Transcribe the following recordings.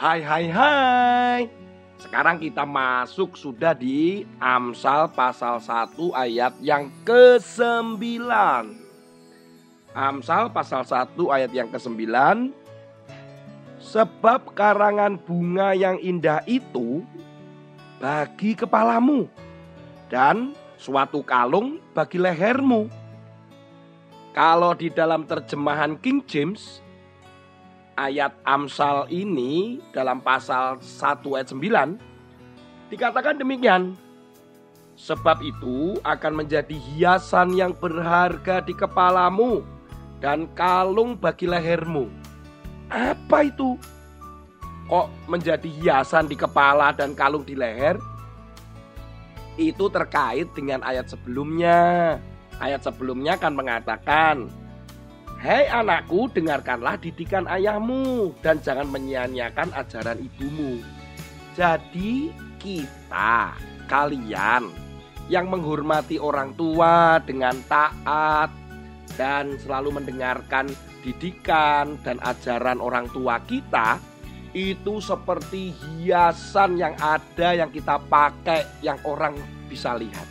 Hai hai hai. Sekarang kita masuk sudah di Amsal pasal 1 ayat yang ke-9. Amsal pasal 1 ayat yang ke-9 Sebab karangan bunga yang indah itu bagi kepalamu dan suatu kalung bagi lehermu. Kalau di dalam terjemahan King James ayat Amsal ini dalam pasal 1 ayat 9 dikatakan demikian. Sebab itu akan menjadi hiasan yang berharga di kepalamu dan kalung bagi lehermu. Apa itu? Kok menjadi hiasan di kepala dan kalung di leher? Itu terkait dengan ayat sebelumnya. Ayat sebelumnya kan mengatakan, Hei anakku, dengarkanlah didikan ayahmu dan jangan menyia-nyiakan ajaran ibumu. Jadi kita, kalian yang menghormati orang tua dengan taat dan selalu mendengarkan didikan dan ajaran orang tua kita itu seperti hiasan yang ada yang kita pakai yang orang bisa lihat.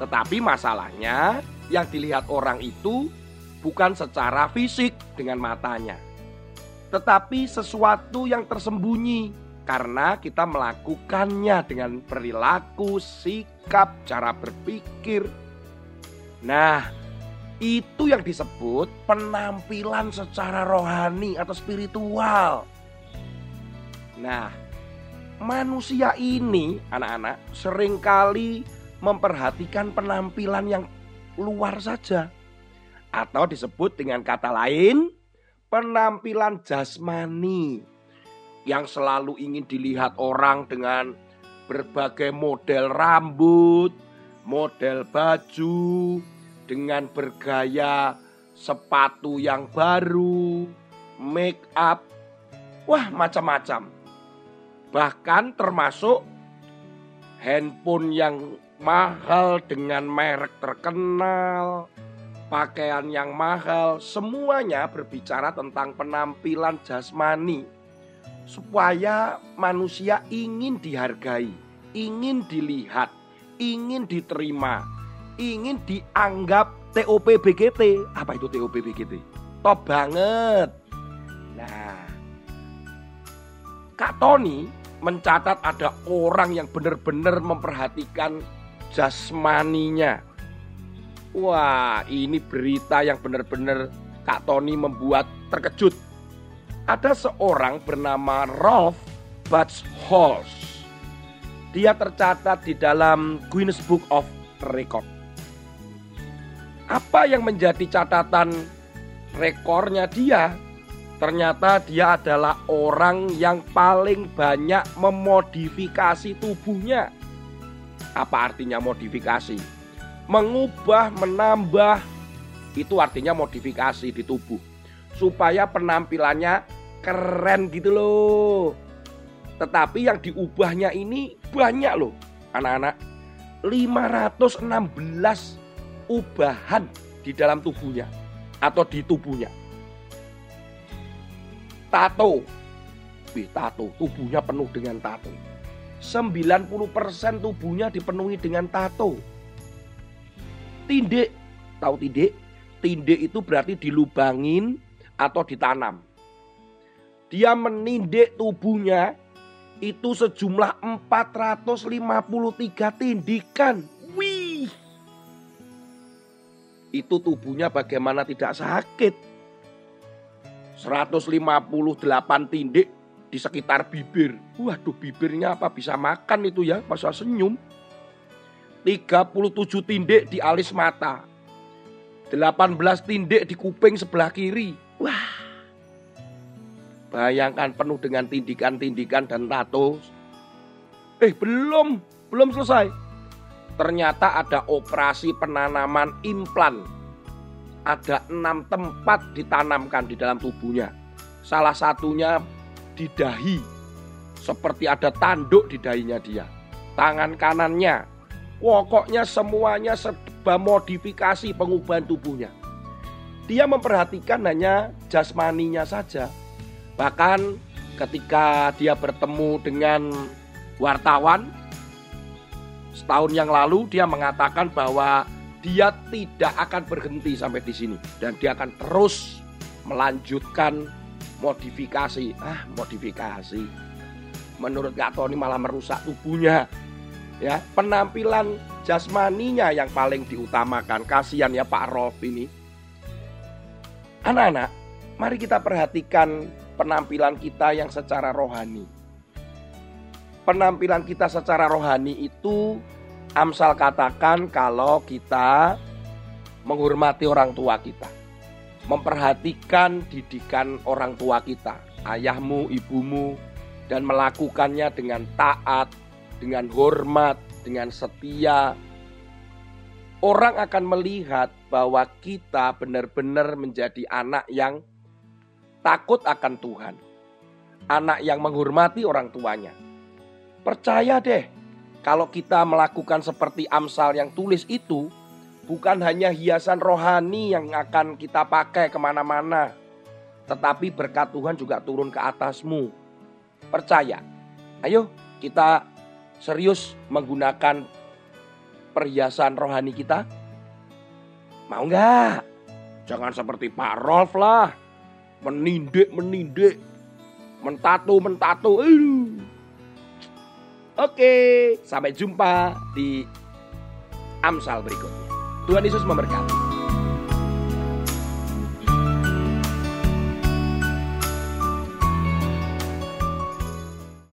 Tetapi masalahnya yang dilihat orang itu bukan secara fisik dengan matanya, tetapi sesuatu yang tersembunyi karena kita melakukannya dengan perilaku, sikap, cara berpikir. Nah, itu yang disebut penampilan secara rohani atau spiritual. Nah, manusia ini, anak-anak, sering kali memperhatikan penampilan yang luar saja atau disebut dengan kata lain penampilan jasmani yang selalu ingin dilihat orang dengan berbagai model rambut, model baju, dengan bergaya sepatu yang baru, make up, wah macam-macam. Bahkan termasuk handphone yang mahal dengan merek terkenal, pakaian yang mahal, semuanya berbicara tentang penampilan jasmani. Supaya manusia ingin dihargai, ingin dilihat, ingin diterima, ingin dianggap TOP BGT. Apa itu TOP BGT? Top banget. Nah, Kak Tony mencatat ada orang yang benar-benar memperhatikan jasmaninya Wah, ini berita yang benar-benar Kak Tony membuat terkejut. Ada seorang bernama Rolf Batschholz. Dia tercatat di dalam Guinness Book of Record. Apa yang menjadi catatan rekornya dia? Ternyata dia adalah orang yang paling banyak memodifikasi tubuhnya. Apa artinya modifikasi? Mengubah, menambah itu artinya modifikasi di tubuh supaya penampilannya keren gitu loh. Tetapi yang diubahnya ini banyak loh, anak-anak. 516 ubahan di dalam tubuhnya atau di tubuhnya. Tato. Wih, tato, tubuhnya penuh dengan tato. 90% tubuhnya dipenuhi dengan tato Tindik, tahu tindik? Tindik itu berarti dilubangin atau ditanam. Dia menindik tubuhnya itu sejumlah 453 tindikan. Wih. Itu tubuhnya bagaimana tidak sakit. 158 tindik di sekitar bibir. Waduh bibirnya apa bisa makan itu ya masa senyum. 37 tindik di alis mata. 18 tindik di kuping sebelah kiri. Wah, Bayangkan penuh dengan tindikan-tindikan dan tato. Eh belum, belum selesai. Ternyata ada operasi penanaman implan. Ada enam tempat ditanamkan di dalam tubuhnya. Salah satunya di dahi. Seperti ada tanduk di dahinya dia. Tangan kanannya. Pokoknya semuanya serba modifikasi pengubahan tubuhnya. Dia memperhatikan hanya jasmaninya saja Bahkan ketika dia bertemu dengan wartawan setahun yang lalu dia mengatakan bahwa dia tidak akan berhenti sampai di sini dan dia akan terus melanjutkan modifikasi. Ah, modifikasi. Menurut Kak Tony malah merusak tubuhnya. Ya, penampilan jasmaninya yang paling diutamakan. Kasihan ya Pak Rolf ini. Anak-anak, mari kita perhatikan penampilan kita yang secara rohani. Penampilan kita secara rohani itu Amsal katakan kalau kita menghormati orang tua kita. Memperhatikan didikan orang tua kita, ayahmu, ibumu, dan melakukannya dengan taat, dengan hormat, dengan setia. Orang akan melihat bahwa kita benar-benar menjadi anak yang takut akan Tuhan. Anak yang menghormati orang tuanya. Percaya deh, kalau kita melakukan seperti Amsal yang tulis itu, bukan hanya hiasan rohani yang akan kita pakai ke mana-mana, tetapi berkat Tuhan juga turun ke atasmu. Percaya. Ayo kita serius menggunakan perhiasan rohani kita. Mau nggak? Jangan seperti Pak Rolf lah. Menindik menindik. Mentato mentato oke sampai jumpa di Amsal berikutnya. Tuhan Yesus memberkati